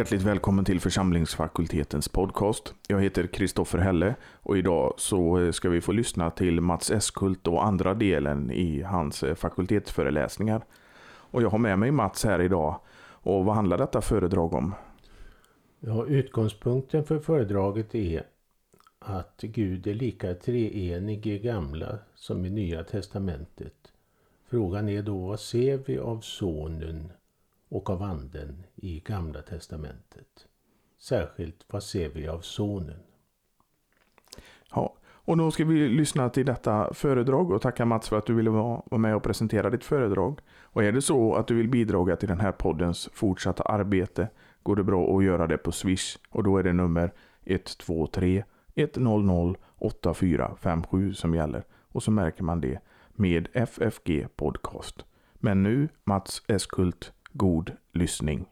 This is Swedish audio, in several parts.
Hjärtligt välkommen till församlingsfakultetens podcast. Jag heter Kristoffer Helle och idag så eh, ska vi få lyssna till Mats Eskult och andra delen i hans eh, fakultetsföreläsningar. Och jag har med mig Mats här idag. Och vad handlar detta föredrag om? Ja, utgångspunkten för föredraget är att Gud är lika treenig i Gamla som i Nya Testamentet. Frågan är då vad ser vi av Sonen och av Anden i Gamla Testamentet? Särskilt vad ser vi av Sonen? Ja, och då ska vi lyssna till detta föredrag och tacka Mats för att du ville vara med och presentera ditt föredrag. Och är det så att du vill bidra till den här poddens fortsatta arbete går det bra att göra det på Swish och då är det nummer 123 100 8457 som gäller och så märker man det med FFG Podcast. Men nu Mats Eskult, god lyssning.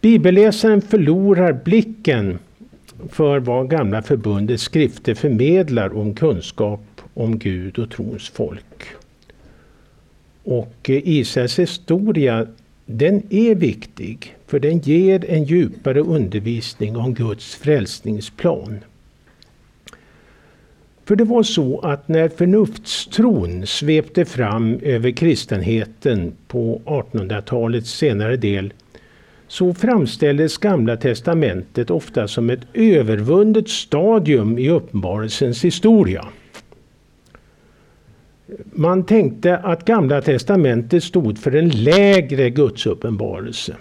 Bibelläsaren förlorar blicken för vad Gamla Förbundets skrifter förmedlar om kunskap om Gud och trons folk. Och eh, Israels historia den är viktig för den ger en djupare undervisning om Guds frälsningsplan. För det var så att när förnuftstron svepte fram över kristenheten på 1800-talets senare del så framställdes Gamla testamentet ofta som ett övervunnet stadium i uppenbarelsens historia. Man tänkte att Gamla testamentet stod för en lägre gudsuppenbarelse.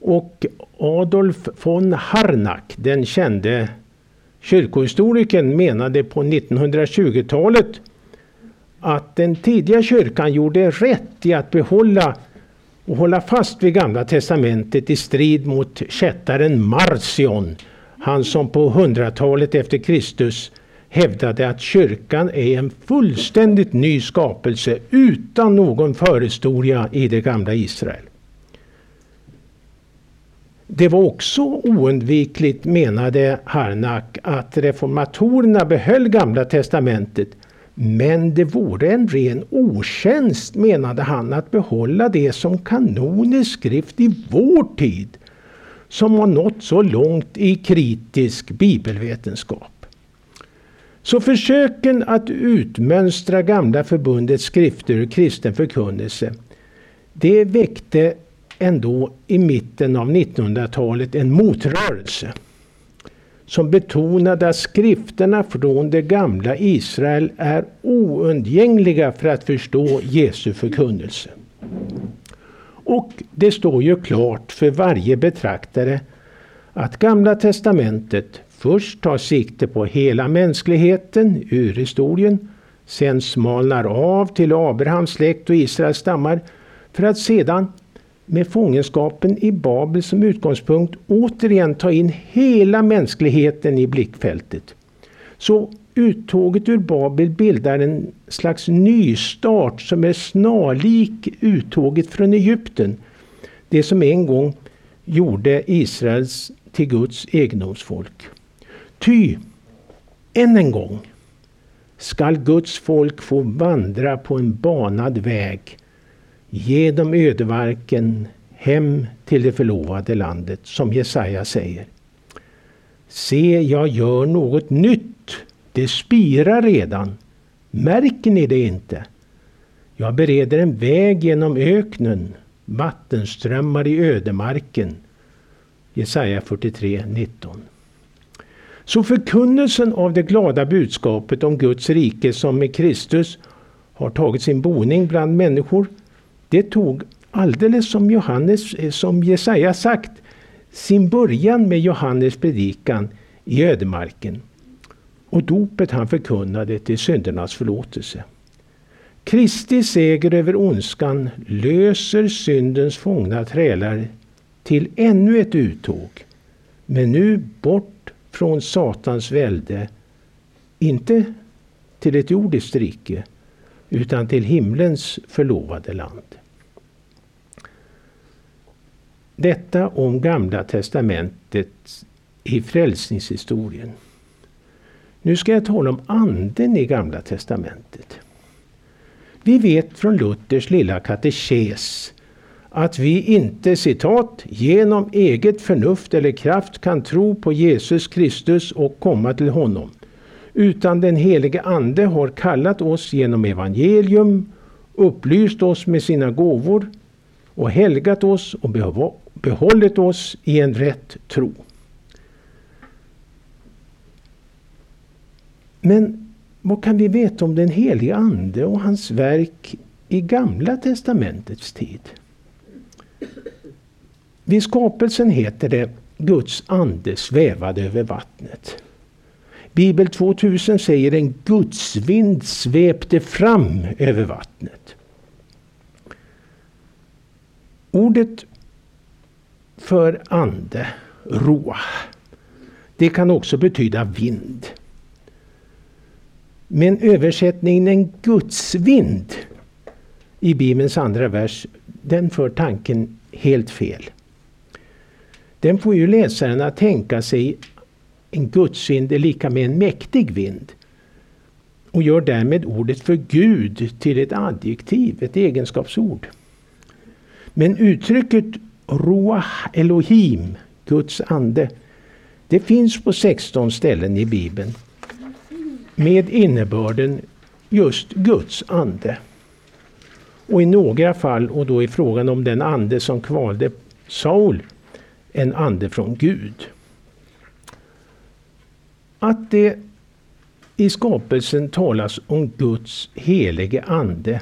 Och Adolf von Harnack, den kände kyrkohistorikern, menade på 1920-talet att den tidiga kyrkan gjorde rätt i att behålla och hålla fast vid Gamla testamentet i strid mot kättaren Marcion. Han som på 100-talet efter Kristus hävdade att kyrkan är en fullständigt ny skapelse utan någon förhistoria i det gamla Israel. Det var också oundvikligt, menade Harnack, att reformatorerna behöll Gamla testamentet. Men det vore en ren otjänst, menade han, att behålla det som kanonisk skrift i vår tid, som har nått så långt i kritisk bibelvetenskap. Så försöken att utmönstra Gamla förbundets skrifter ur kristen förkunnelse, det väckte ändå i mitten av 1900-talet en motrörelse som betonade att skrifterna från det gamla Israel är oundgängliga för att förstå Jesu förkunnelse. Och det står ju klart för varje betraktare att Gamla testamentet först tar sikte på hela mänskligheten, ur historien, sen smalnar av till Abrahams släkt och Israels stammar för att sedan med fångenskapen i Babel som utgångspunkt återigen ta in hela mänskligheten i blickfältet. Så uttåget ur Babel bildar en slags nystart som är snarlik uttåget från Egypten. Det som en gång gjorde Israels till Guds egendomsfolk. Ty, än en gång skall Guds folk få vandra på en banad väg Ge dem ödemarken hem till det förlovade landet, som Jesaja säger. Se, jag gör något nytt. Det spirar redan. Märker ni det inte? Jag bereder en väg genom öknen, vattenströmmar i ödemarken. Jesaja 43, 19. Så förkunnelsen av det glada budskapet om Guds rike som med Kristus har tagit sin boning bland människor det tog alldeles som Johannes, eh, som Jesaja sagt, sin början med Johannes predikan i ödemarken och dopet han förkunnade till syndernas förlåtelse. Kristi seger över ondskan löser syndens fångna trälar till ännu ett uttåg. Men nu bort från Satans välde, inte till ett jordiskt rike, utan till himlens förlovade land. Detta om Gamla testamentet i frälsningshistorien. Nu ska jag tala om anden i Gamla testamentet. Vi vet från Luthers lilla katekes att vi inte citat genom eget förnuft eller kraft kan tro på Jesus Kristus och komma till honom. Utan den helige Ande har kallat oss genom evangelium, upplyst oss med sina gåvor och helgat oss och behållit oss i en rätt tro. Men vad kan vi veta om den helige Ande och hans verk i Gamla testamentets tid? Vid skapelsen heter det Guds ande svävade över vattnet. Bibel 2000 säger en gudsvind svepte fram över vattnet. Ordet för ande, roa, det kan också betyda vind. Men översättningen en gudsvind i Bibelns andra vers, den för tanken helt fel. Den får ju läsaren att tänka sig en gudsvind är lika med en mäktig vind och gör därmed ordet för Gud till ett adjektiv, ett egenskapsord. Men uttrycket Ruach Elohim, Guds ande, det finns på 16 ställen i Bibeln med innebörden just Guds ande. Och i några fall, och då är frågan om den ande som kvalde Saul, en ande från Gud. Att det i skapelsen talas om Guds helige ande,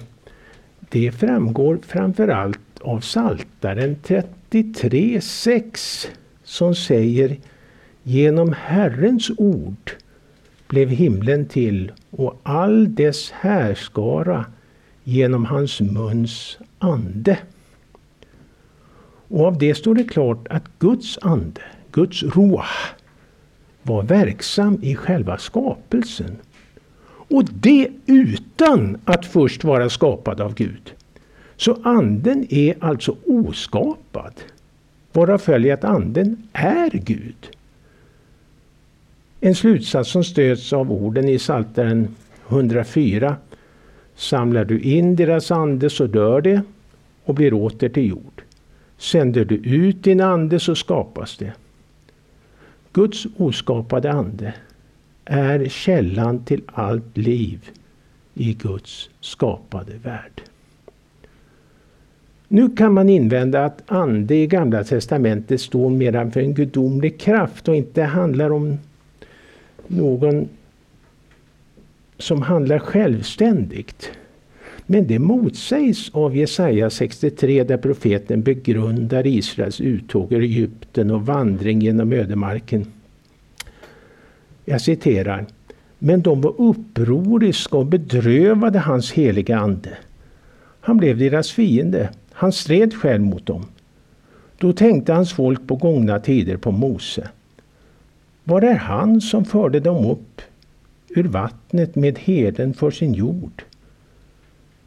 det framgår framförallt av Saltaren 33.6 som säger Genom Herrens ord blev himlen till och all dess härskara genom hans muns ande. Och av det står det klart att Guds ande, Guds ruah, var verksam i själva skapelsen. Och det utan att först vara skapad av Gud. Så anden är alltså oskapad. Varav följer att anden är Gud. En slutsats som stöds av orden i Psaltaren 104. Samlar du in deras ande så dör det och blir åter till jord. Sänder du ut din ande så skapas det. Guds oskapade ande är källan till allt liv i Guds skapade värld. Nu kan man invända att ande i Gamla testamentet står mer för en gudomlig kraft och inte handlar om någon som handlar självständigt. Men det motsägs av Jesaja 63 där profeten begrundar Israels uttåg ur Egypten och vandring genom ödemarken. Jag citerar. Men de var upproriska och bedrövade hans heliga ande. Han blev deras fiende. Han stred själv mot dem. Då tänkte hans folk på gångna tider på Mose. Var är han som förde dem upp ur vattnet med heden för sin jord?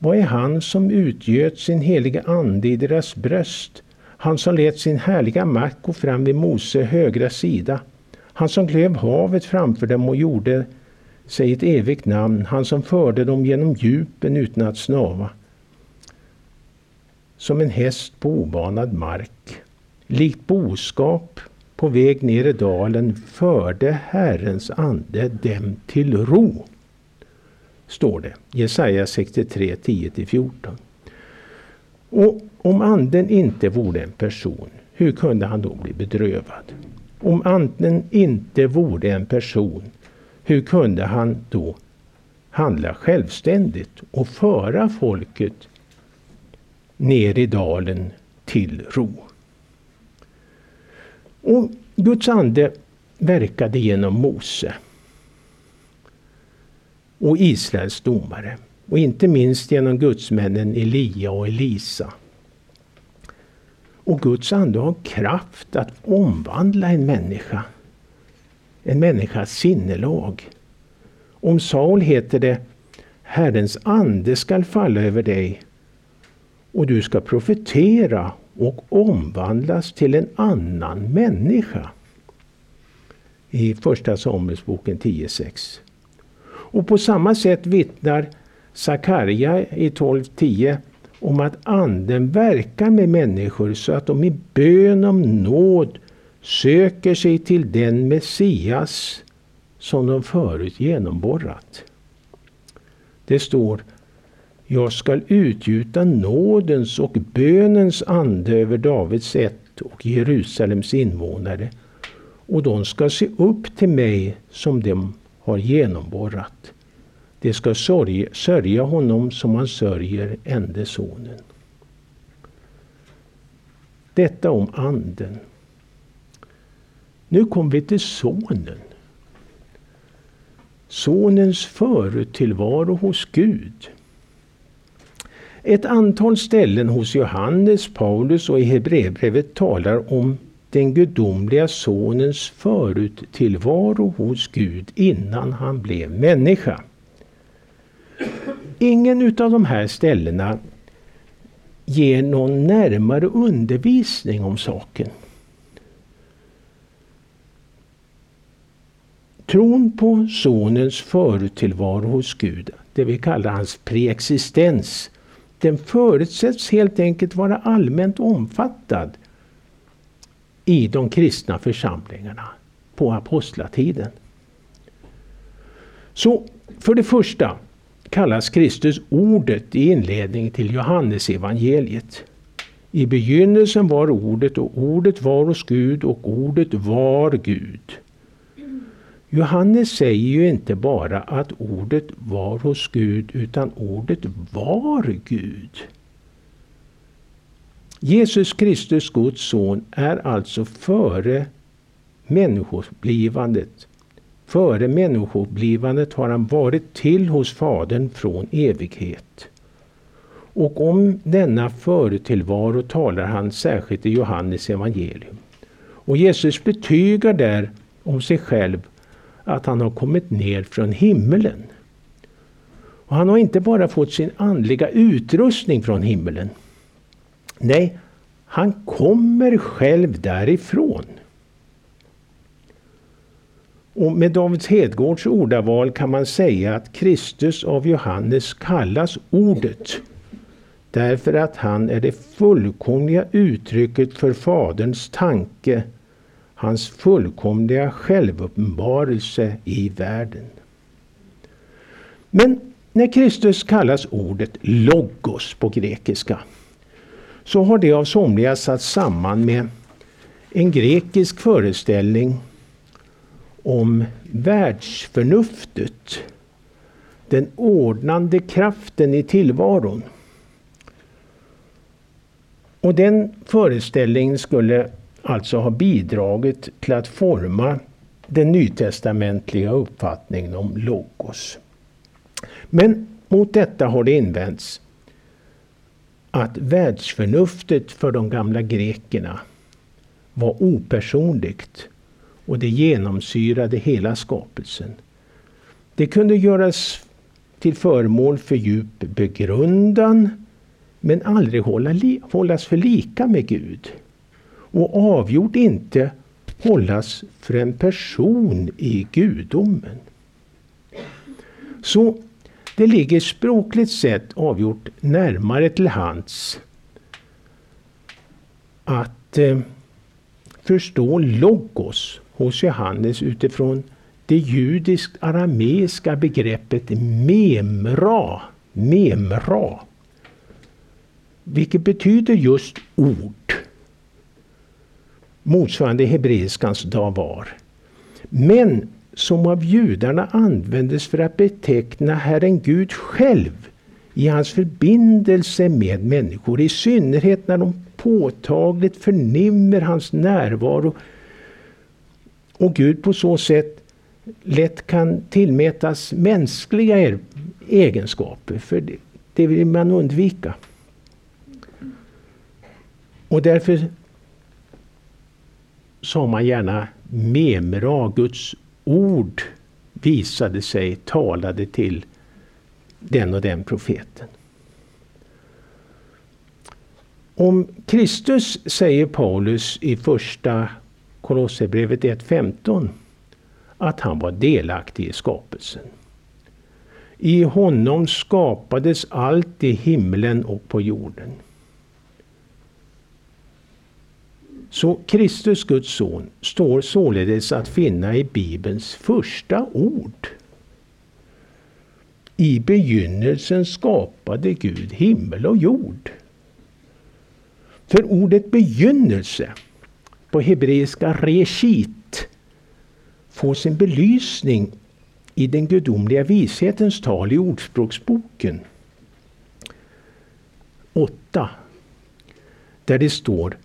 Vad är han som utgöt sin heliga ande i deras bröst? Han som lät sin härliga makt gå fram vid Mose högra sida. Han som klev havet framför dem och gjorde sig ett evigt namn. Han som förde dem genom djupen utan att snava. Som en häst på obanad mark. Likt boskap på väg ner i dalen förde Herrens ande dem till ro står det. Jesaja 63, 10-14. Och om anden inte vore en person, hur kunde han då bli bedrövad? Om anden inte vore en person, hur kunde han då handla självständigt och föra folket ner i dalen till ro? Och Guds ande verkade genom Mose och Israels domare. Och inte minst genom gudsmännen Elia och Elisa. Och Guds ande har kraft att omvandla en människa. En människas sinnelag. Om Saul heter det Herrens ande skall falla över dig och du ska profetera och omvandlas till en annan människa. I Första Samuelsboken 10.6. Och på samma sätt vittnar Sakarja i 12.10 om att Anden verkar med människor så att de i bön om nåd söker sig till den Messias som de förut genomborrat. Det står Jag skall utgjuta nådens och bönens ande över Davids ett och Jerusalems invånare och de ska se upp till mig som de har genomborrat. De ska sörja, sörja honom som man sörjer ende sonen. Detta om anden. Nu kommer vi till sonen. Sonens förutillvaro hos Gud. Ett antal ställen hos Johannes, Paulus och i Hebreerbrevet talar om den gudomliga sonens förut-tillvaro hos Gud innan han blev människa. Ingen utav de här ställena ger någon närmare undervisning om saken. Tron på Sonens förutillvaro hos Gud, det vi kallar hans preexistens, den förutsätts helt enkelt vara allmänt omfattad i de kristna församlingarna på apostlatiden. Så för det första kallas Kristus ordet i inledningen till Johannesevangeliet. I begynnelsen var ordet och ordet var hos Gud och ordet var Gud. Johannes säger ju inte bara att ordet var hos Gud utan ordet var Gud. Jesus Kristus, Guds son, är alltså före människoblivandet. Före människoblivandet har han varit till hos Fadern från evighet. Och om denna förutillvaro talar han särskilt i Johannes evangelium. Och Jesus betygar där om sig själv att han har kommit ner från himmelen. Och han har inte bara fått sin andliga utrustning från himmelen. Nej, han kommer själv därifrån. Och med David Hedgårds ordaval kan man säga att Kristus av Johannes kallas Ordet. Därför att han är det fullkomliga uttrycket för Faderns tanke, hans fullkomliga självuppenbarelse i världen. Men när Kristus kallas ordet logos på grekiska så har det av somliga satt samman med en grekisk föreställning om världsförnuftet. Den ordnande kraften i tillvaron. Och den föreställningen skulle alltså ha bidragit till att forma den nytestamentliga uppfattningen om logos. Men mot detta har det invänts att världsförnuftet för de gamla grekerna var opersonligt och det genomsyrade hela skapelsen. Det kunde göras till föremål för djup begrundan men aldrig hålla, hållas för lika med Gud. Och avgjort inte hållas för en person i gudomen. Så det ligger språkligt sett avgjort närmare till hands att eh, förstå logos hos Johannes utifrån det judiskt arameiska begreppet memra. Memra. Vilket betyder just ord. Motsvarande hebreiskans davar. Men som av judarna användes för att beteckna Herren Gud själv i hans förbindelse med människor. I synnerhet när de påtagligt förnimmer hans närvaro och Gud på så sätt lätt kan tillmätas mänskliga egenskaper. För det, det vill man undvika. Och därför sa man gärna memra, Guds ord visade sig, talade till den och den profeten. Om Kristus säger Paulus i första Kolosserbrevet 1.15 att han var delaktig i skapelsen. I honom skapades allt i himlen och på jorden. Så Kristus, Guds son, står således att finna i Bibelns första ord. I begynnelsen skapade Gud himmel och jord. För ordet begynnelse, på hebreiska reshit, får sin belysning i den gudomliga vishetens tal i Ordspråksboken 8. Där det står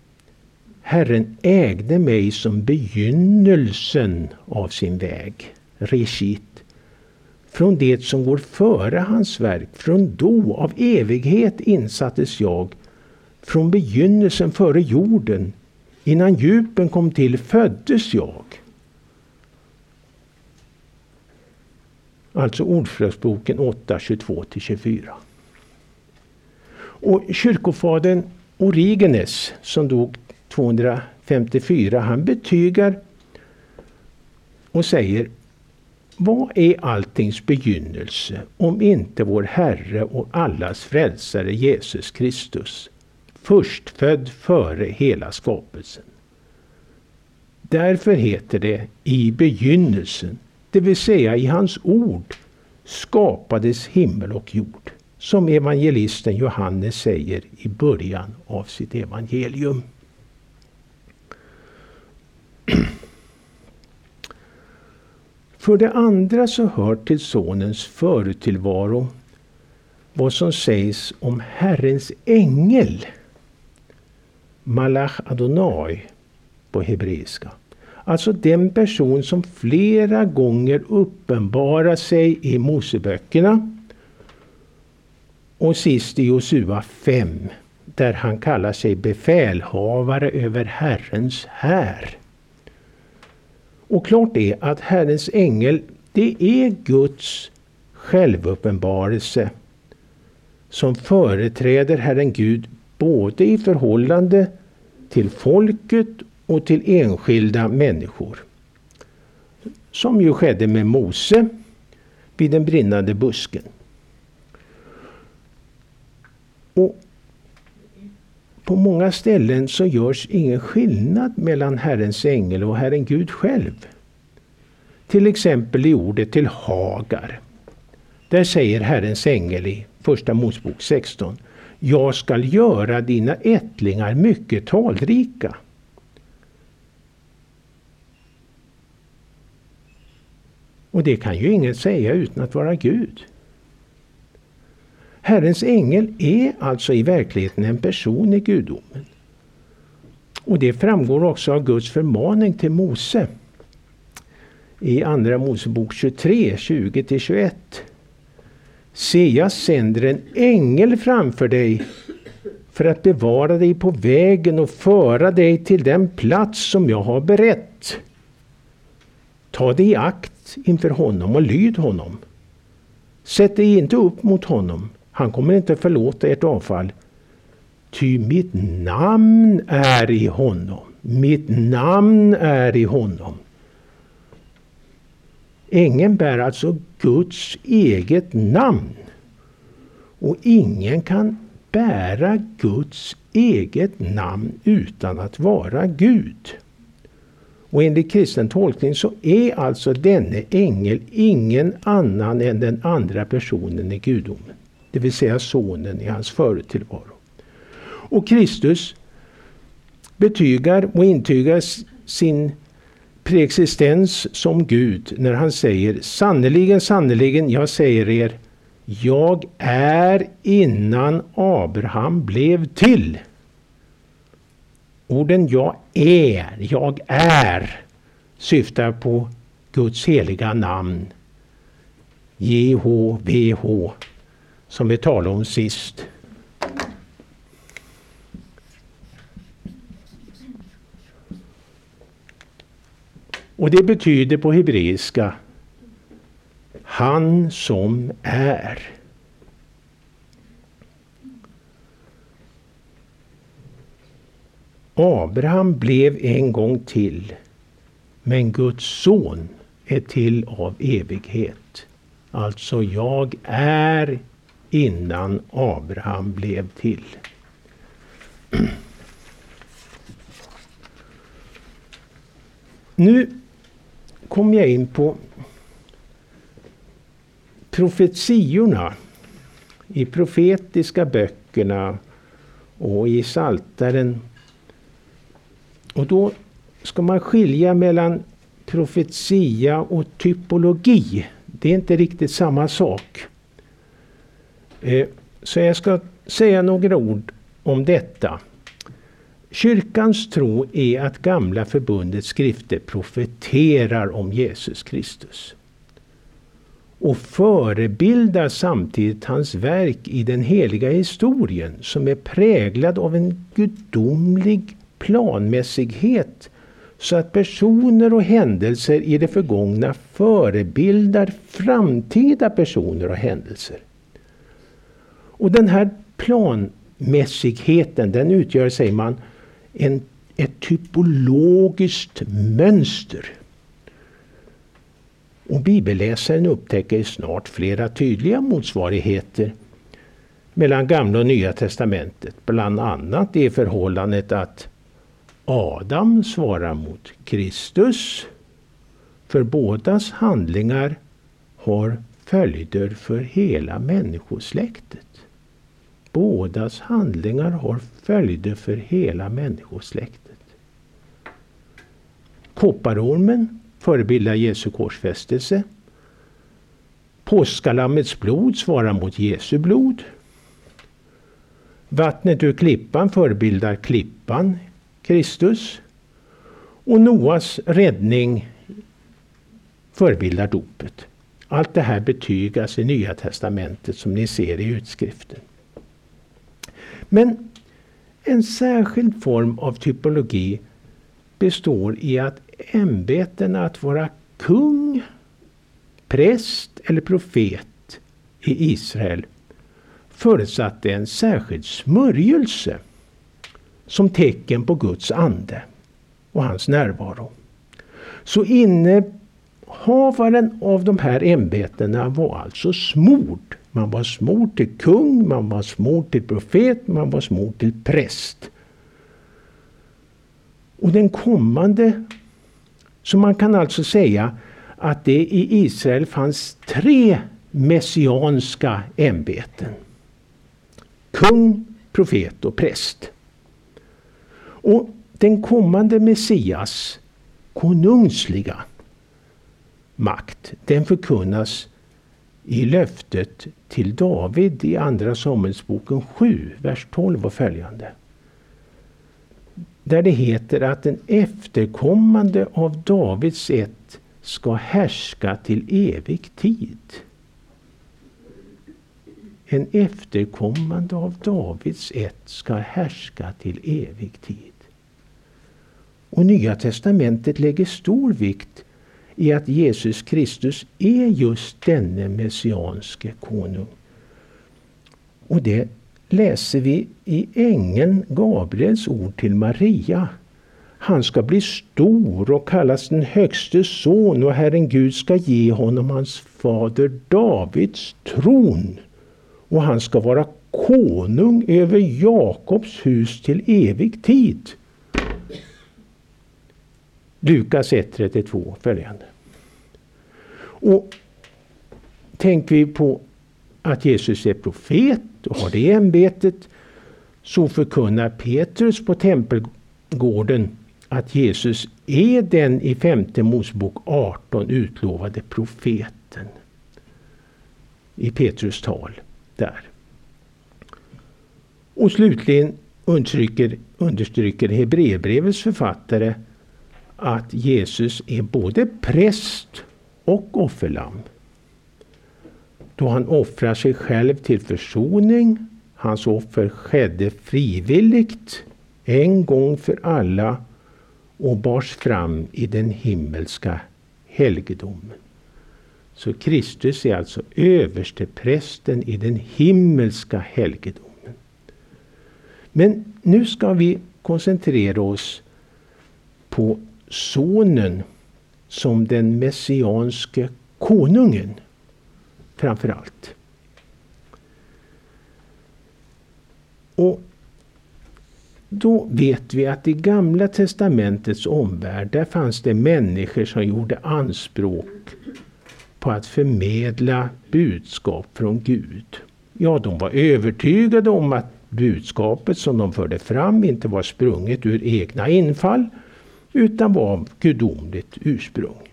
Herren ägde mig som begynnelsen av sin väg. Reshit. Från det som går före hans verk, från då av evighet insattes jag. Från begynnelsen före jorden, innan djupen kom till, föddes jag. Alltså Ordspråksboken 8, 22-24. Och kyrkofadern Origenes som dog 254, han betygar och säger vad är alltings begynnelse om inte vår Herre och allas frälsare Jesus Kristus, förstfödd före hela skapelsen. Därför heter det i begynnelsen, det vill säga i hans ord, skapades himmel och jord. Som evangelisten Johannes säger i början av sitt evangelium. För det andra så hör till Sonens förutillvaro vad som sägs om Herrens ängel, Malach Adonai på hebreiska. Alltså den person som flera gånger uppenbarar sig i Moseböckerna och sist i Josua 5 där han kallar sig befälhavare över Herrens här. Och klart är att Herrens ängel, det är Guds självuppenbarelse som företräder Herren Gud både i förhållande till folket och till enskilda människor. Som ju skedde med Mose vid den brinnande busken. Och på många ställen så görs ingen skillnad mellan Herrens ängel och Herren Gud själv. Till exempel i ordet till Hagar. Där säger Herrens ängel i Första Mosebok 16. Jag skall göra dina ättlingar mycket talrika. Och det kan ju ingen säga utan att vara Gud. Herrens ängel är alltså i verkligheten en person i gudomen. Och det framgår också av Guds förmaning till Mose. I Andra Mosebok 23, 20-21. Se, jag sänder en ängel framför dig för att bevara dig på vägen och föra dig till den plats som jag har berett. Ta dig i akt inför honom och lyd honom. Sätt dig inte upp mot honom han kommer inte förlåta ert avfall. Ty mitt namn är i honom. Mitt namn är i honom. Ängeln bär alltså Guds eget namn. Och ingen kan bära Guds eget namn utan att vara Gud. Och enligt kristen tolkning så är alltså denne ängel ingen annan än den andra personen i gudomen det vill säga sonen i hans förutillvaro. Och Kristus betygar och intygar sin preexistens som Gud när han säger sannerligen, sannerligen, jag säger er, jag är innan Abraham blev till. Orden jag är, jag är syftar på Guds heliga namn. JHVH som vi talade om sist. Och det betyder på hebreiska Han som är. Abraham blev en gång till, men Guds son är till av evighet. Alltså, jag är innan Abraham blev till. Nu kom jag in på profetiorna i profetiska böckerna och i Saltaren. Och då ska man skilja mellan profetia och typologi. Det är inte riktigt samma sak. Eh, så jag ska säga några ord om detta. Kyrkans tro är att Gamla förbundets skrifter profeterar om Jesus Kristus och förebildar samtidigt hans verk i den heliga historien som är präglad av en gudomlig planmässighet så att personer och händelser i det förgångna förebildar framtida personer och händelser. Och den här planmässigheten den utgör, säger man, en, ett typologiskt mönster. Och bibelläsaren upptäcker snart flera tydliga motsvarigheter mellan Gamla och Nya testamentet. Bland annat det förhållandet att Adam svarar mot Kristus. För bådas handlingar har följder för hela människosläktet. Bådas handlingar har följder för hela människosläktet. Kopparormen förebildar Jesu korsfästelse. Påskalammets blod svarar mot Jesu blod. Vattnet ur klippan förebildar klippan, Kristus. Och Noas räddning förebildar dopet. Allt det här betygas i Nya testamentet som ni ser i utskriften. Men en särskild form av typologi består i att ämbetena att vara kung, präst eller profet i Israel förutsatte en särskild smörjelse som tecken på Guds ande och hans närvaro. Så innehavaren av de här ämbetena var alltså smord. Man var smord till kung, man var smord till profet, man var smord till präst. Och den kommande så man kan alltså säga att det i Israel fanns tre messianska ämbeten. Kung, profet och präst. Och den kommande Messias konungsliga makt, den förkunnas i löftet till David i Andra Samuelsboken 7, vers 12 och följande där det heter att en efterkommande av Davids ett ska härska till evig tid. En efterkommande av Davids ett ska härska till evig tid. Och Nya testamentet lägger stor vikt i att Jesus Kristus är just denne messianske konung. Och det läser vi i ängeln Gabriels ord till Maria. Han ska bli stor och kallas den högste son och Herren Gud ska ge honom hans fader Davids tron. Och han ska vara konung över Jakobs hus till evig tid. Lukas 1.32 följande. Och tänker vi på att Jesus är profet och har det ämbetet så förkunnar Petrus på tempelgården att Jesus är den i femte Mosebok 18 utlovade profeten. I Petrus tal där. Och slutligen understryker, understryker Hebreerbrevets författare att Jesus är både präst och offerlamm då han offrar sig själv till försoning. Hans offer skedde frivilligt en gång för alla och bars fram i den himmelska helgedomen. Så Kristus är alltså överste prästen i den himmelska helgedomen. Men nu ska vi koncentrera oss på Sonen som den messianske konungen. framför allt. Och då vet vi att i Gamla Testamentets omvärld, där fanns det människor som gjorde anspråk på att förmedla budskap från Gud. Ja, de var övertygade om att budskapet som de förde fram inte var sprunget ur egna infall utan var av gudomligt ursprung.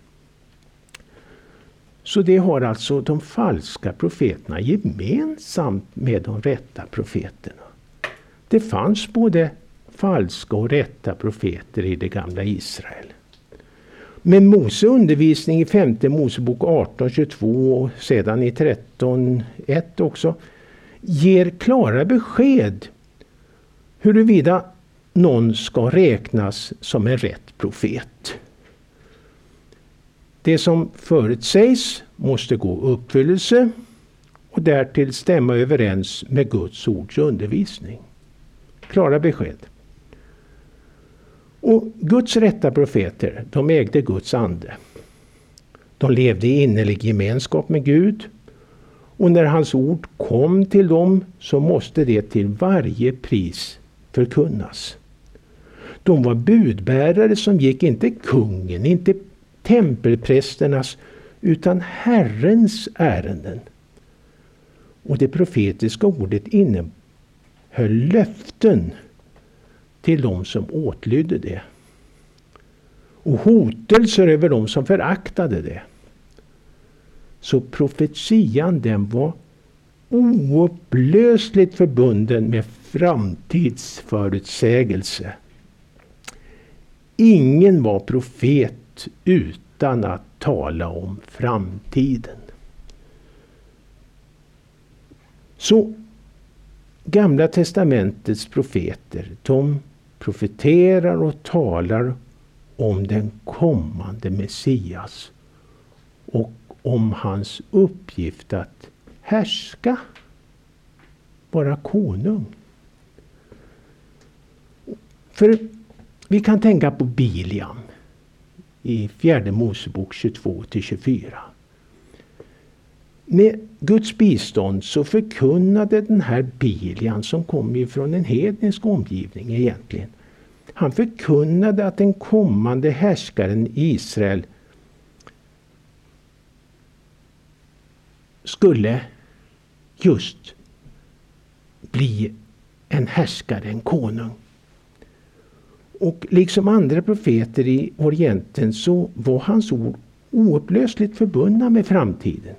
Så det har alltså de falska profeterna gemensamt med de rätta profeterna. Det fanns både falska och rätta profeter i det gamla Israel. Men Mose undervisning i 5 Mosebok 18.22 och sedan i 13.1 också ger klara besked huruvida någon ska räknas som en rätt profet. Det som förutsägs måste gå uppfyllelse och därtill stämma överens med Guds ords undervisning. Klara besked. Och Guds rätta profeter, de ägde Guds ande. De levde i innerlig gemenskap med Gud. Och när hans ord kom till dem så måste det till varje pris förkunnas. De var budbärare som gick inte kungen, inte tempelprästernas, utan Herrens ärenden. Och det profetiska ordet innehöll löften till de som åtlydde det. Och hotelser över de som föraktade det. Så profetian den var oupplösligt förbunden med framtidsförutsägelse. Ingen var profet utan att tala om framtiden. Så Gamla testamentets profeter, de profeterar och talar om den kommande Messias och om hans uppgift att härska, vara konung. För vi kan tänka på Biliam i fjärde Mosebok 22 24. Med Guds bistånd så förkunnade den här Biliam som kom ifrån en hednisk omgivning egentligen. Han förkunnade att den kommande härskaren Israel skulle just bli en härskare, en konung. Och liksom andra profeter i Orienten så var hans ord oupplösligt förbundna med framtiden.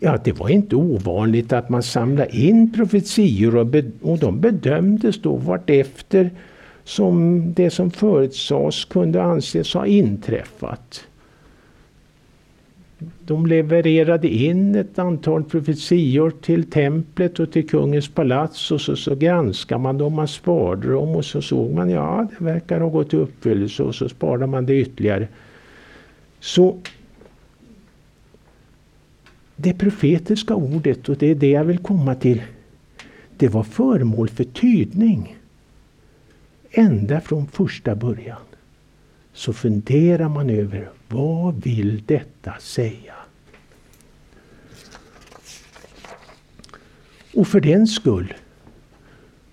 Ja, det var inte ovanligt att man samlade in profetior och, be, och de bedömdes då vartefter som det som förutsades kunde anses ha inträffat. De levererade in ett antal profetior till templet och till kungens palats och så, så granskade man dem, man sparade dem och så såg man ja det verkar ha gått i uppfyllelse och så sparade man det ytterligare. Så det profetiska ordet, och det är det jag vill komma till, det var föremål för tydning. Ända från första början så funderar man över vad vill detta säga? Och för den skull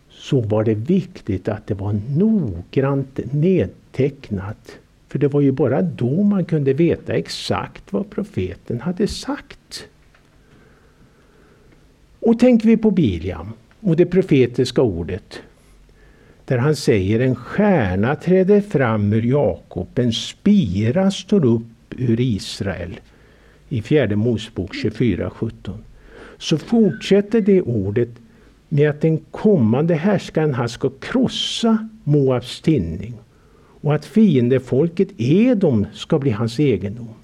så var det viktigt att det var noggrant nedtecknat. För det var ju bara då man kunde veta exakt vad profeten hade sagt. Och tänker vi på Biliam och det profetiska ordet där han säger en stjärna träder fram ur Jakob, en spira står upp ur Israel i fjärde Mosebok 24.17 så fortsätter det ordet med att den kommande härskaren han ska krossa Moabs tinning och att fiendefolket Edom ska bli hans egendom.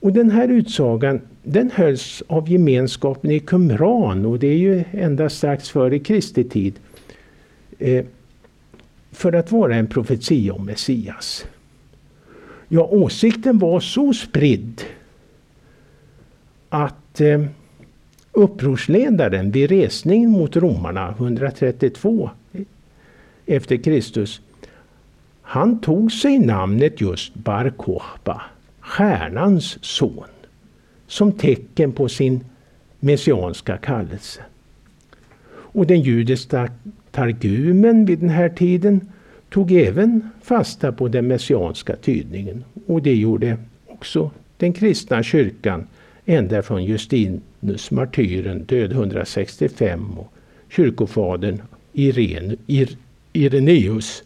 Och den här utsagan den hölls av gemenskapen i Qumran och det är ju endast strax före Kristi tid. Eh, för att vara en profetia om Messias. Ja, åsikten var så spridd att eh, upprorsledaren vid resningen mot romarna 132 efter Kristus han tog sig namnet just Bar Kochba stjärnans son som tecken på sin messianska kallelse. Och den judiska targumen vid den här tiden tog även fasta på den messianska tydningen. Och det gjorde också den kristna kyrkan ända från Justinus martyren död 165 och kyrkofadern Irene, Ir, Ireneus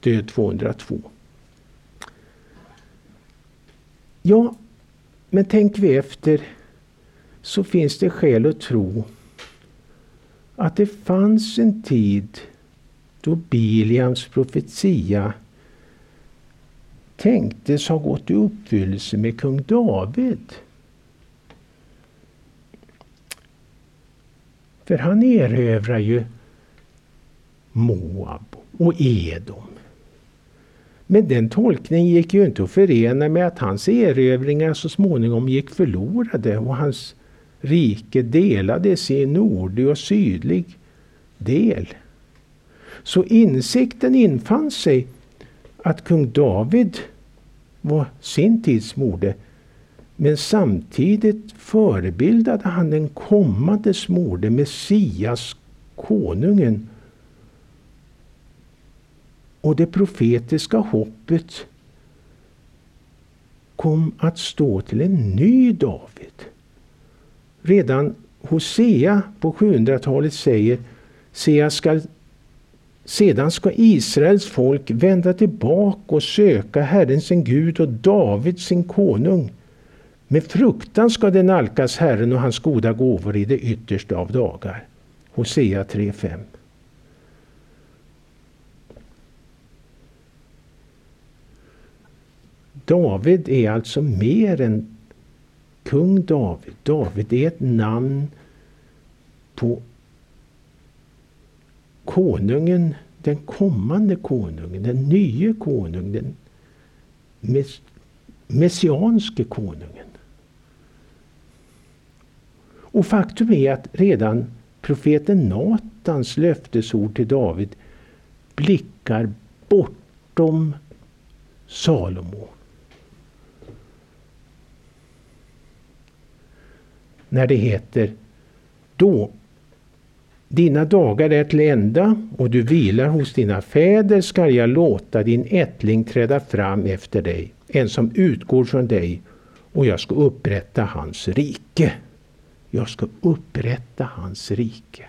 död 202. Ja, men tänker vi efter så finns det skäl att tro att det fanns en tid då Biliams profetia tänktes ha gått i uppfyllelse med kung David. För han erövrar ju Moab och Edom. Men den tolkningen gick ju inte att förena med att hans erövringar så småningom gick förlorade och hans rike delades i nordlig och sydlig del. Så insikten infann sig att kung David var sin tids mode. Men samtidigt förebildade han den kommande smorde, Messias, konungen. Och det profetiska hoppet kom att stå till en ny David. Redan Hosea på 700-talet säger Se, ska, skall sedan ska Israels folk vända tillbaka och söka Herren sin Gud och David sin konung. Med fruktan ska de nalkas Herren och hans goda gåvor i det yttersta av dagar. Hosea 3.5 David är alltså mer än kung David. David är ett namn på konungen, den kommande konungen, den nye konungen, den mess messianske konungen. Och faktum är att redan profeten Natans löftesord till David blickar bortom Salomo. När det heter Då dina dagar är till ända och du vilar hos dina fäder skall jag låta din ättling träda fram efter dig, en som utgår från dig och jag ska upprätta hans rike. Jag ska upprätta hans rike.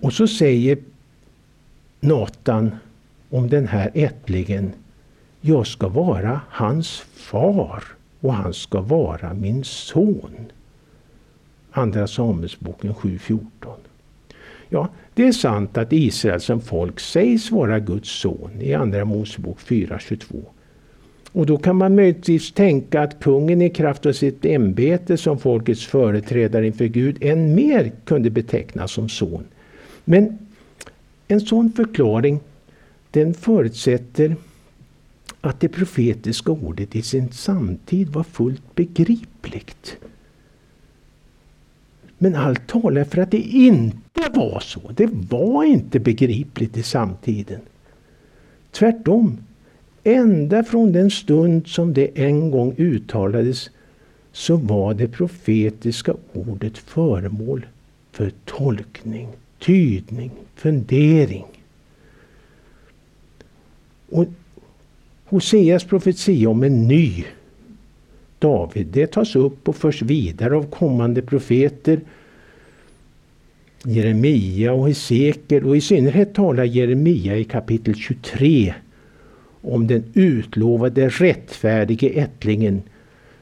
Och så säger Natan om den här ättlingen, jag ska vara hans far och han ska vara min son. Andra Samuelsboken 7.14. Ja, det är sant att Israel som folk sägs vara Guds son i Andra Mosebok 4.22. Och då kan man möjligtvis tänka att kungen i kraft av sitt ämbete som folkets företrädare inför Gud än mer kunde betecknas som son. Men en sån förklaring den förutsätter att det profetiska ordet i sin samtid var fullt begripligt. Men allt talar för att det inte var så. Det var inte begripligt i samtiden. Tvärtom. Ända från den stund som det en gång uttalades så var det profetiska ordet föremål för tolkning, tydning, fundering. Och Hoseas profetia om en ny David, det tas upp och förs vidare av kommande profeter. Jeremia och Hesekiel och i synnerhet talar Jeremia i kapitel 23 om den utlovade rättfärdige ättlingen.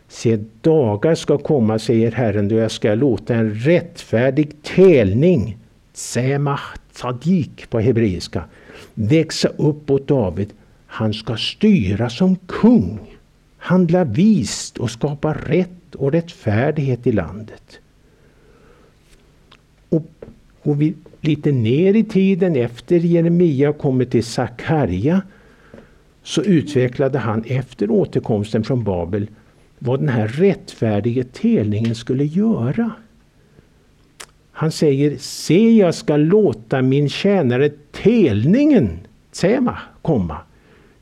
Se, dagar ska komma, säger Herren, då jag ska låta en rättfärdig tälning, Tsemach Tzadik på hebreiska, växa upp åt David. Han ska styra som kung handla vist och skapa rätt och rättfärdighet i landet. Och går vi lite ner i tiden efter Jeremia kommer till Sakarja så utvecklade han efter återkomsten från Babel vad den här rättfärdige telningen skulle göra. Han säger, se jag ska låta min tjänare telningen, Tsema, komma.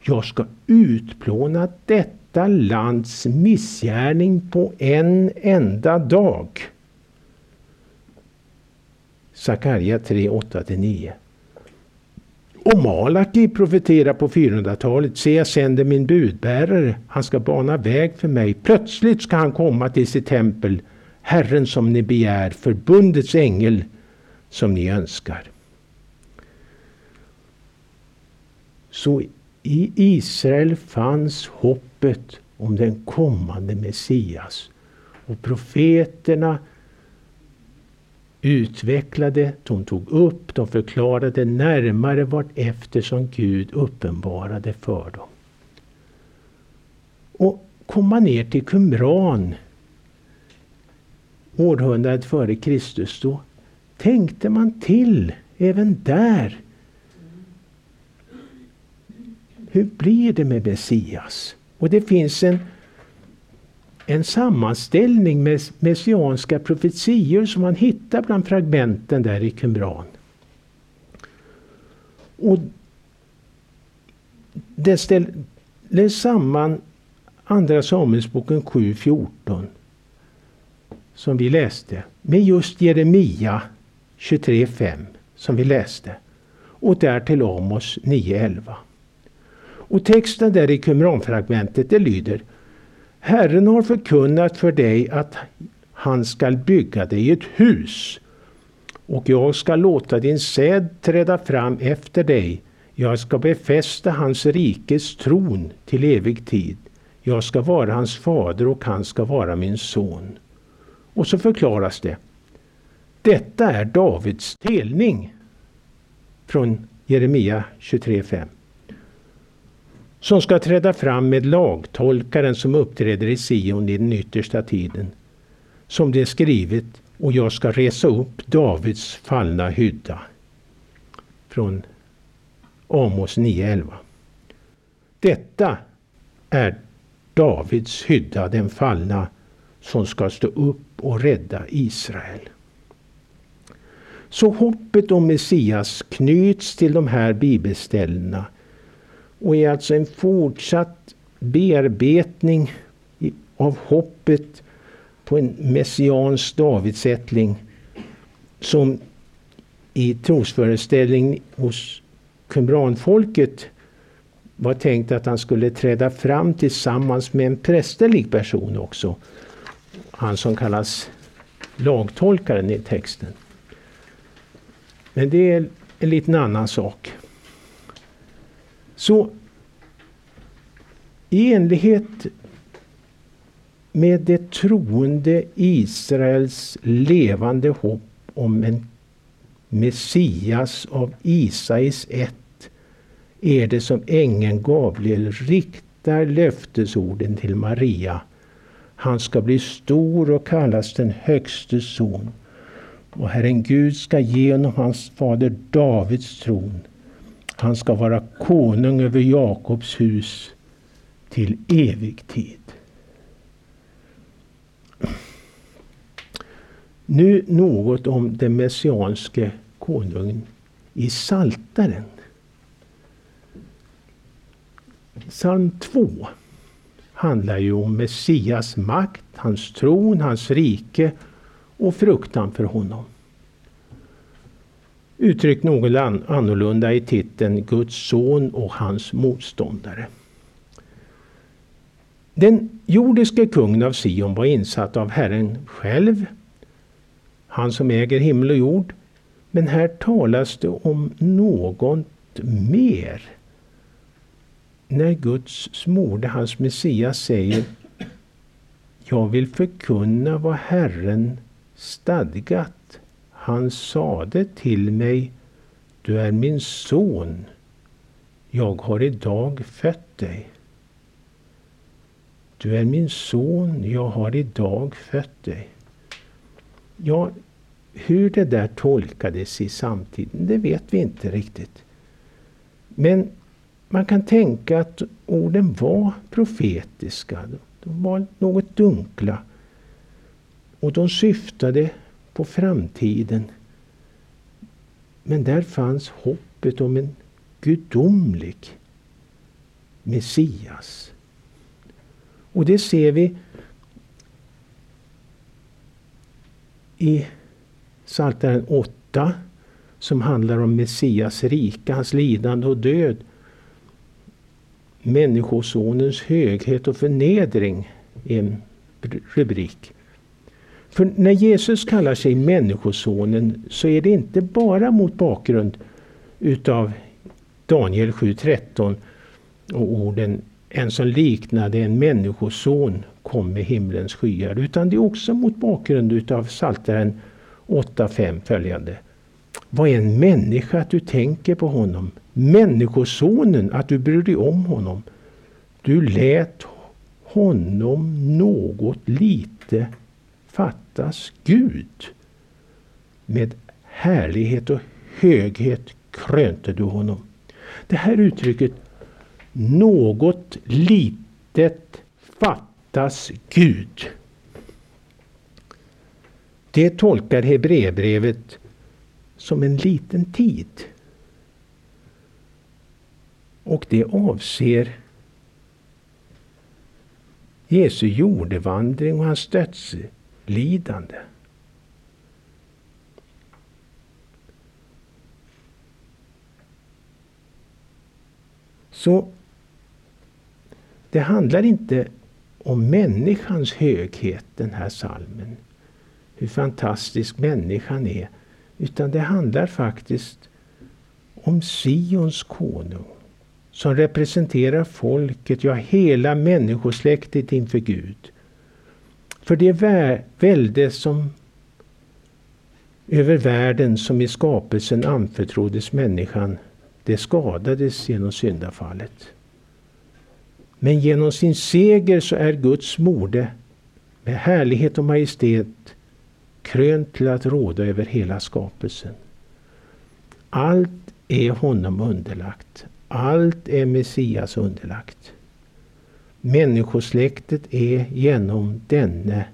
Jag ska utplåna detta lands missgärning på en enda dag. Sakarja 3, 8-9. Och Malaki profeterar på 400-talet. Se, jag sänder min budbärare. Han ska bana väg för mig. Plötsligt ska han komma till sitt tempel. Herren som ni begär, förbundets ängel som ni önskar. Så i Israel fanns hoppet om den kommande Messias. Och profeterna utvecklade, de tog upp, de förklarade närmare vart efter som Gud uppenbarade för dem. Och kom man ner till Qumran århundradet före Kristus då tänkte man till även där. Hur blir det med Messias? Och det finns en en sammanställning med messianska profetior som man hittar bland fragmenten där i Qumran. Och det ställer samman Andra Samuelsboken 7.14 som vi läste med just Jeremia 23.5 som vi läste och därtill Amos 9.11. Och texten där i Qumranfragmentet det lyder Herren har förkunnat för dig att han skall bygga dig ett hus och jag ska låta din säd träda fram efter dig. Jag ska befästa hans rikes tron till evig tid. Jag ska vara hans fader och han ska vara min son. Och så förklaras det. Detta är Davids telning från Jeremia 23.5 som ska träda fram med lagtolkaren som uppträder i Sion i den yttersta tiden. Som det är skrivet, och jag ska resa upp Davids fallna hydda. Från Amos 9.11. Detta är Davids hydda, den fallna, som ska stå upp och rädda Israel. Så hoppet om Messias knyts till de här bibelställena och är alltså en fortsatt bearbetning av hoppet på en messiansk davidsättling som i trosföreställning hos kumranfolket var tänkt att han skulle träda fram tillsammans med en prästerlig person också. Han som kallas lagtolkaren i texten. Men det är en liten annan sak. Så i enlighet med det troende Israels levande hopp om en Messias av Isais ett är det som ängeln Gabriel riktar löftesorden till Maria. Han ska bli stor och kallas den högste son. Och Herren Gud ska ge honom hans fader Davids tron han ska vara konung över Jakobs hus till evig tid. Nu något om den messianske konungen i Saltaren. Psalm 2 handlar ju om Messias makt, hans tron, hans rike och fruktan för honom. Uttryckt något annorlunda i titeln Guds son och hans motståndare. Den jordiske kungen av Sion var insatt av Herren själv, han som äger himmel och jord. Men här talas det om något mer. När Guds smorde, hans Messias, säger Jag vill förkunna vad Herren stadgat han sade till mig, du är min son, jag har idag fött dig. Du är min son, jag har idag fött dig. Ja, hur det där tolkades i samtiden, det vet vi inte riktigt. Men man kan tänka att orden var profetiska. De var något dunkla. Och de syftade på framtiden. Men där fanns hoppet om en gudomlig Messias. Och det ser vi i Psaltaren 8 som handlar om Messias rike, hans lidande och död. Människosonens höghet och förnedring är en rubrik. För när Jesus kallar sig Människosonen så är det inte bara mot bakgrund utav Daniel 7.13 och orden En som liknade en människoson kom med himlens skyar. Utan det är också mot bakgrund utav Psaltaren 8.5 följande. Vad är en människa att du tänker på honom? Människosonen att du bryr dig om honom. Du lät honom något lite fattas Gud. Med härlighet och höghet krönte du honom. Det här uttrycket något litet fattas Gud. Det tolkar Hebreerbrevet som en liten tid. Och det avser Jesu jordevandring och hans lidande. Så det handlar inte om människans höghet, den här salmen. Hur fantastisk människan är. Utan det handlar faktiskt om Sions konung. Som representerar folket, ja hela människosläktet inför Gud. För det välde som över världen som i skapelsen anförtroddes människan, det skadades genom syndafallet. Men genom sin seger så är Guds mode med härlighet och majestät krönt till att råda över hela skapelsen. Allt är honom underlagt. Allt är Messias underlagt. Människosläktet är genom denne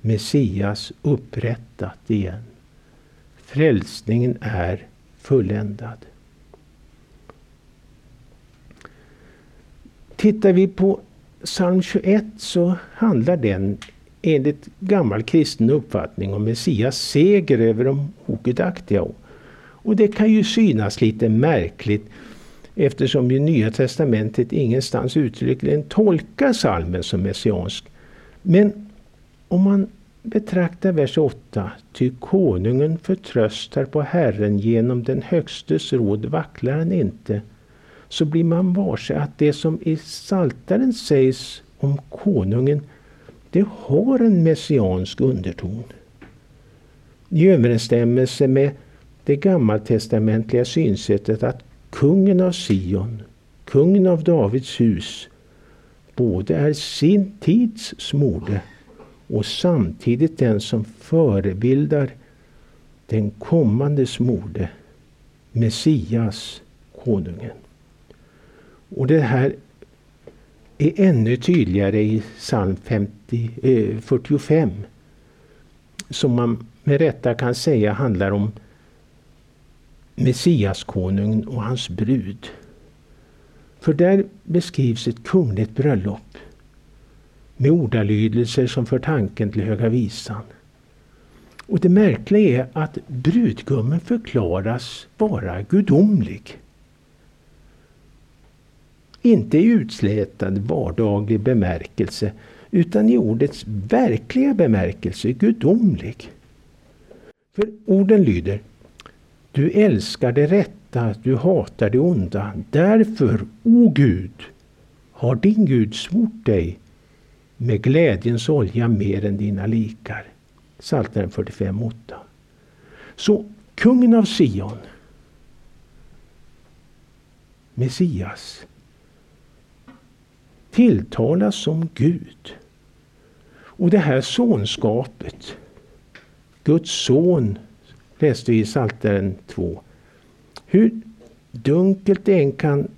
Messias upprättat igen. Frälsningen är fulländad. Tittar vi på psalm 21 så handlar den enligt gammal kristen uppfattning om Messias seger över de ogudaktiga. Och det kan ju synas lite märkligt eftersom ju Nya Testamentet ingenstans uttryckligen tolkar salmen som messiansk. Men om man betraktar vers 8. Ty konungen förtröstar på Herren genom den högstes råd vacklar han inte. Så blir man varse att det som i Saltaren sägs om konungen det har en messiansk underton. I överensstämmelse med det gammaltestamentliga synsättet att kungen av Sion, kungen av Davids hus, både är sin tids smorde och samtidigt den som förebildar den kommande smorde, Messias, konungen. Och det här är ännu tydligare i psalm 50, eh, 45. Som man med rätta kan säga handlar om Messiaskonungen och hans brud. För där beskrivs ett kungligt bröllop med ordalydelser som för tanken till Höga Visan. Och det märkliga är att brudgummen förklaras vara gudomlig. Inte i utslätad vardaglig bemärkelse utan i ordets verkliga bemärkelse gudomlig. För orden lyder du älskar det rätta, du hatar det onda. Därför, o Gud, har din Gud smort dig med glädjens olja mer än dina likar. Psaltaren 45.8. Så kungen av Sion, Messias, tilltalas som Gud. Och det här sonskapet, Guds son, läste vi i Psaltaren 2. Hur dunkelt det än kan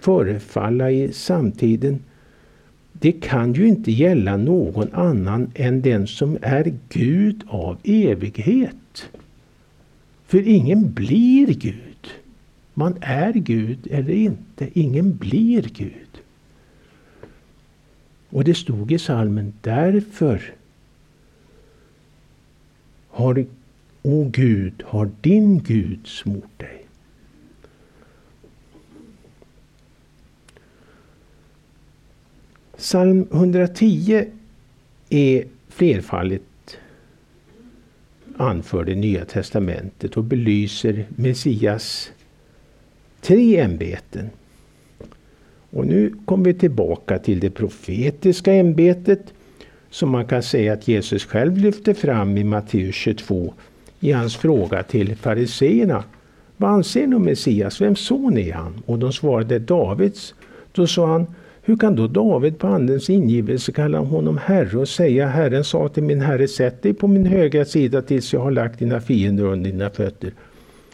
förefalla i samtiden, det kan ju inte gälla någon annan än den som är Gud av evighet. För ingen blir Gud Man är Gud eller inte. Ingen blir Gud. Och det stod i salmen därför har, o Gud, har din Gud smort dig. Psalm 110 är flerfaldigt anförd i Nya Testamentet och belyser Messias tre ämbeten. Och nu kommer vi tillbaka till det profetiska ämbetet som man kan säga att Jesus själv lyfter fram i Matteus 22 i hans fråga till fariseerna. Vad anser ni om Messias? Vems son är han? Och de svarade Davids. Då sa han hur kan då David på Andens ingivelse kalla honom Herre och säga Herren sa till min Herre sätt dig på min högra sida tills jag har lagt dina fiender under dina fötter.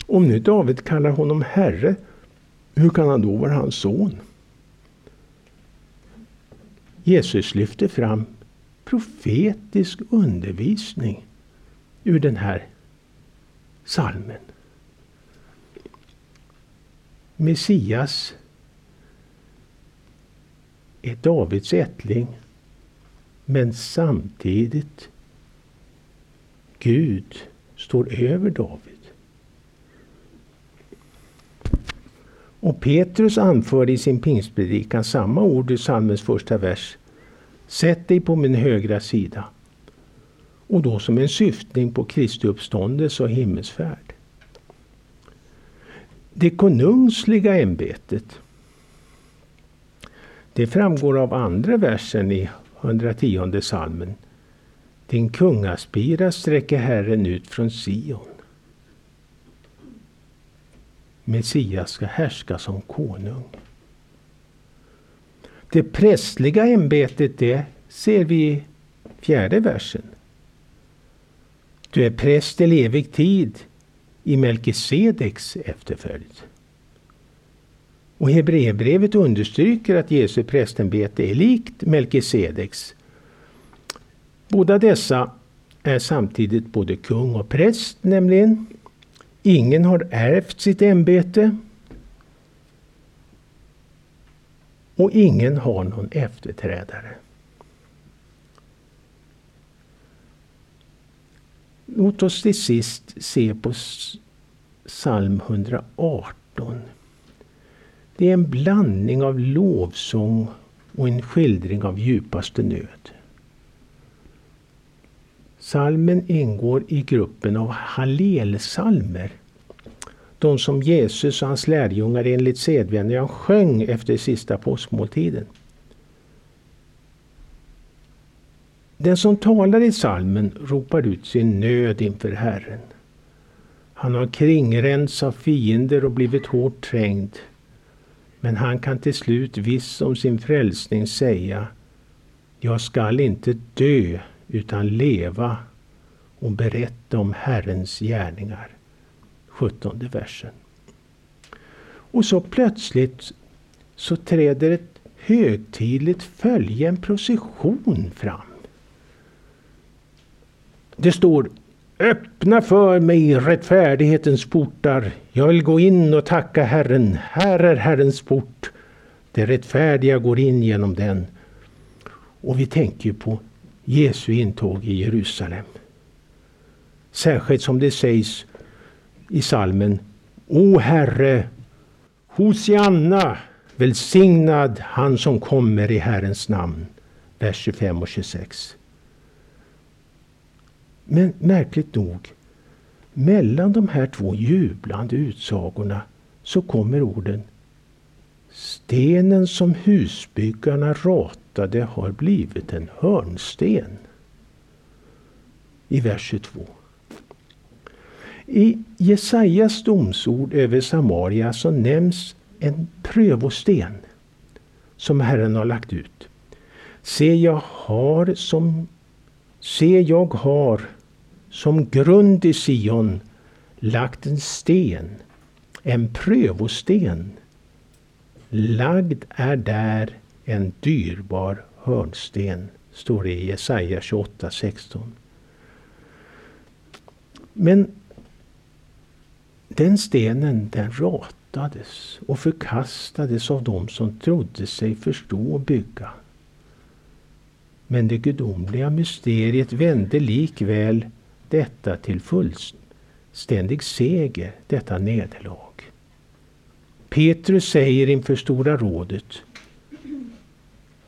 Om nu David kallar honom Herre, hur kan han då vara hans son? Jesus lyfter fram profetisk undervisning ur den här salmen. Messias är Davids ättling men samtidigt Gud står över David. Och Petrus anförde i sin pingstpredikan samma ord i psalmens första vers. Sätt dig på min högra sida. Och då som en syftning på Kristi uppståndelse och himmelsfärd. Det konungsliga ämbetet det framgår av andra versen i 110 salmen. Din kungaspira sträcker Herren ut från Sion. Messias ska härska som konung. Det prästliga ämbetet det ser vi i fjärde versen. Du är präst till evig tid i Melkisedeks efterföljd. Och Hebreerbrevet understryker att Jesu prästämbete är likt Melkisedeks. Båda dessa är samtidigt både kung och präst nämligen. Ingen har ärvt sitt ämbete. Och ingen har någon efterträdare. Låt oss till sist se på psalm 118. Det är en blandning av lovsång och en skildring av djupaste nöd. Salmen ingår i gruppen av hallelsalmer. De som Jesus och hans lärjungar enligt sedvänjan sjöng efter sista påskmåltiden. Den som talar i salmen ropar ut sin nöd inför Herren. Han har kringränts av fiender och blivit hårt trängd. Men han kan till slut viss om sin frälsning säga Jag skall inte dö utan leva och berätta om Herrens gärningar. 17 versen. Och så plötsligt så träder ett högtidligt följe, en procession fram. Det står Öppna för mig rättfärdighetens portar. Jag vill gå in och tacka Herren. Här är Herrens port. Det rättfärdiga går in genom den. Och vi tänker på Jesu intåg i Jerusalem. Särskilt som det sägs i salmen O Herre, Hosianna, välsignad han som kommer i Herrens namn. Vers 25 och 26. Men märkligt nog, mellan de här två jublande utsagorna så kommer orden Stenen som husbyggarna ratade har blivit en hörnsten. I vers 22. I Jesajas domsord över Samaria så nämns en prövosten som Herren har lagt ut. Se, jag har som Se, jag har som grund i Sion lagt en sten, en prövosten. Lagd är där en dyrbar hörnsten, står det i Jesaja 28.16. Men den stenen, den ratades och förkastades av dem som trodde sig förstå och bygga. Men det gudomliga mysteriet vände likväl detta till fullständig seger, detta nederlag. Petrus säger inför Stora rådet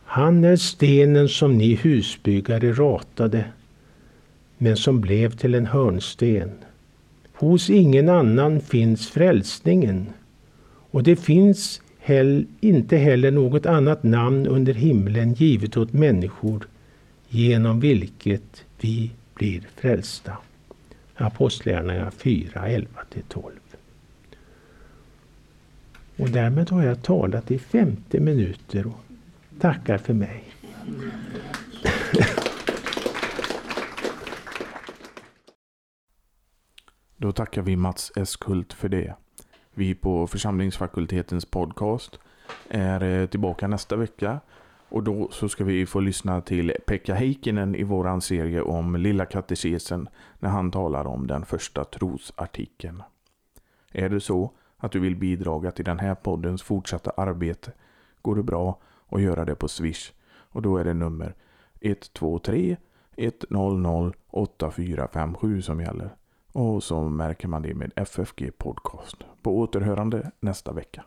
Han är stenen som ni husbyggare ratade men som blev till en hörnsten. Hos ingen annan finns frälsningen och det finns hell, inte heller något annat namn under himlen givet åt människor genom vilket vi blir frälsta. Apostlagärningarna 4, 11-12. Och därmed har jag talat i 50 minuter och tackar för mig. Då tackar vi Mats Eskult för det. Vi på församlingsfakultetens podcast är eh, tillbaka nästa vecka. Och då så ska vi få lyssna till Pekka Heikkinen i våran serie om Lilla katekesen när han talar om den första trosartikeln. Är det så att du vill bidra till den här poddens fortsatta arbete går det bra att göra det på Swish. Och då är det nummer 123 100 8457 som gäller. Och så märker man det med FFG Podcast. På återhörande nästa vecka.